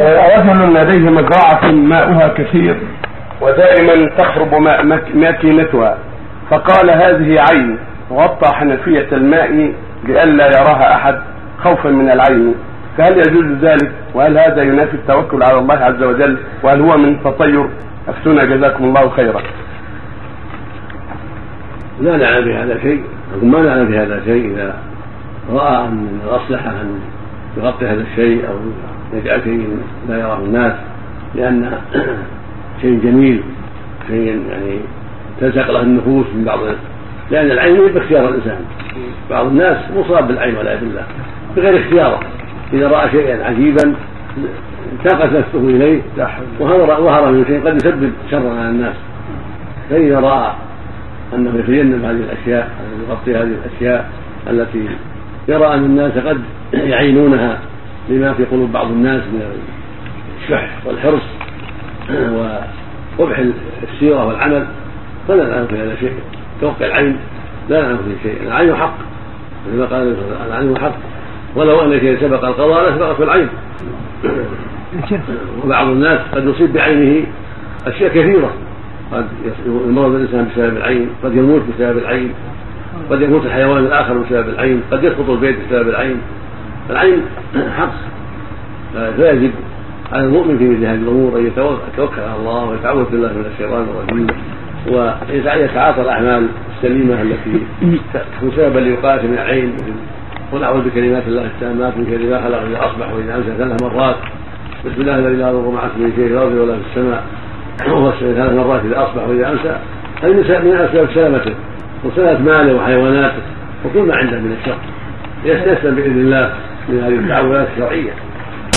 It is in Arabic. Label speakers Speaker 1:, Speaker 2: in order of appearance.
Speaker 1: رجل لديه مزرعة ماؤها كثير. ودائما تخرب ماكينتها. فقال هذه عين غطى حنفية الماء لئلا يراها أحد خوفا من العين. فهل يجوز ذلك؟ وهل هذا ينافي التوكل على الله عز وجل؟ وهل هو من تطير؟ أفتونا جزاكم الله خيرا.
Speaker 2: لا نعلم بهذا شيء. ما نعلم بهذا شيء إذا رأى أن الاصلح أن يغطي هذا الشيء أو يجعل شيء لا يراه الناس لأن شيء جميل شيء يعني تلزق له النفوس من بعض لأن العين ليس باختيار الإنسان. بعض الناس مصاب بالعين والعياذ بالله بغير اختياره إذا رأى شيئا عجيبا انتقت نفسه إليه وهرب من شيء قد يسبب شرا على الناس. فإذا رأى أنه يتجنب هذه الأشياء يغطي هذه الأشياء التي يرى أن الناس قد يعينونها لما في قلوب بعض الناس من الشح والحرص وقبح السيرة والعمل فلا نعلم في هذا شيء. توقع العين لا نعلم فيه شيء. العين حق كما قال العين حق ولو أن شيء سبق القضاء لسبقته العين. وبعض الناس قد يصيب بعينه أشياء كثيرة. قد يمرض الإنسان بسبب العين قد يموت بسبب العين قد يموت الحيوان الآخر بسبب العين قد يسقط البيت بسبب العين. العين حق فيجب على المؤمن في مثل هذه الأمور أن يتوكل على الله ويتعوذ بالله من الشيطان الرجيم ويتعاطى الأعمال السليمة التي تكون سببا لوقاية من العين. قل أعوذ بكلمات الله التامات من شر ما خلق إذا أصبح وإذا أمسى ثلاث مرات. بسم الله الذي لا يضر مع اسمه شيء في الأرض ولا في السماء. وهو ثلاث مرات إذا أصبح وإذا أمسى. هذه من أسباب سلامته وسلامه ماله وحيواناته وكل ما عنده من الشر. يستسلم بإذن الله. من هذه التعوذات الشرعية.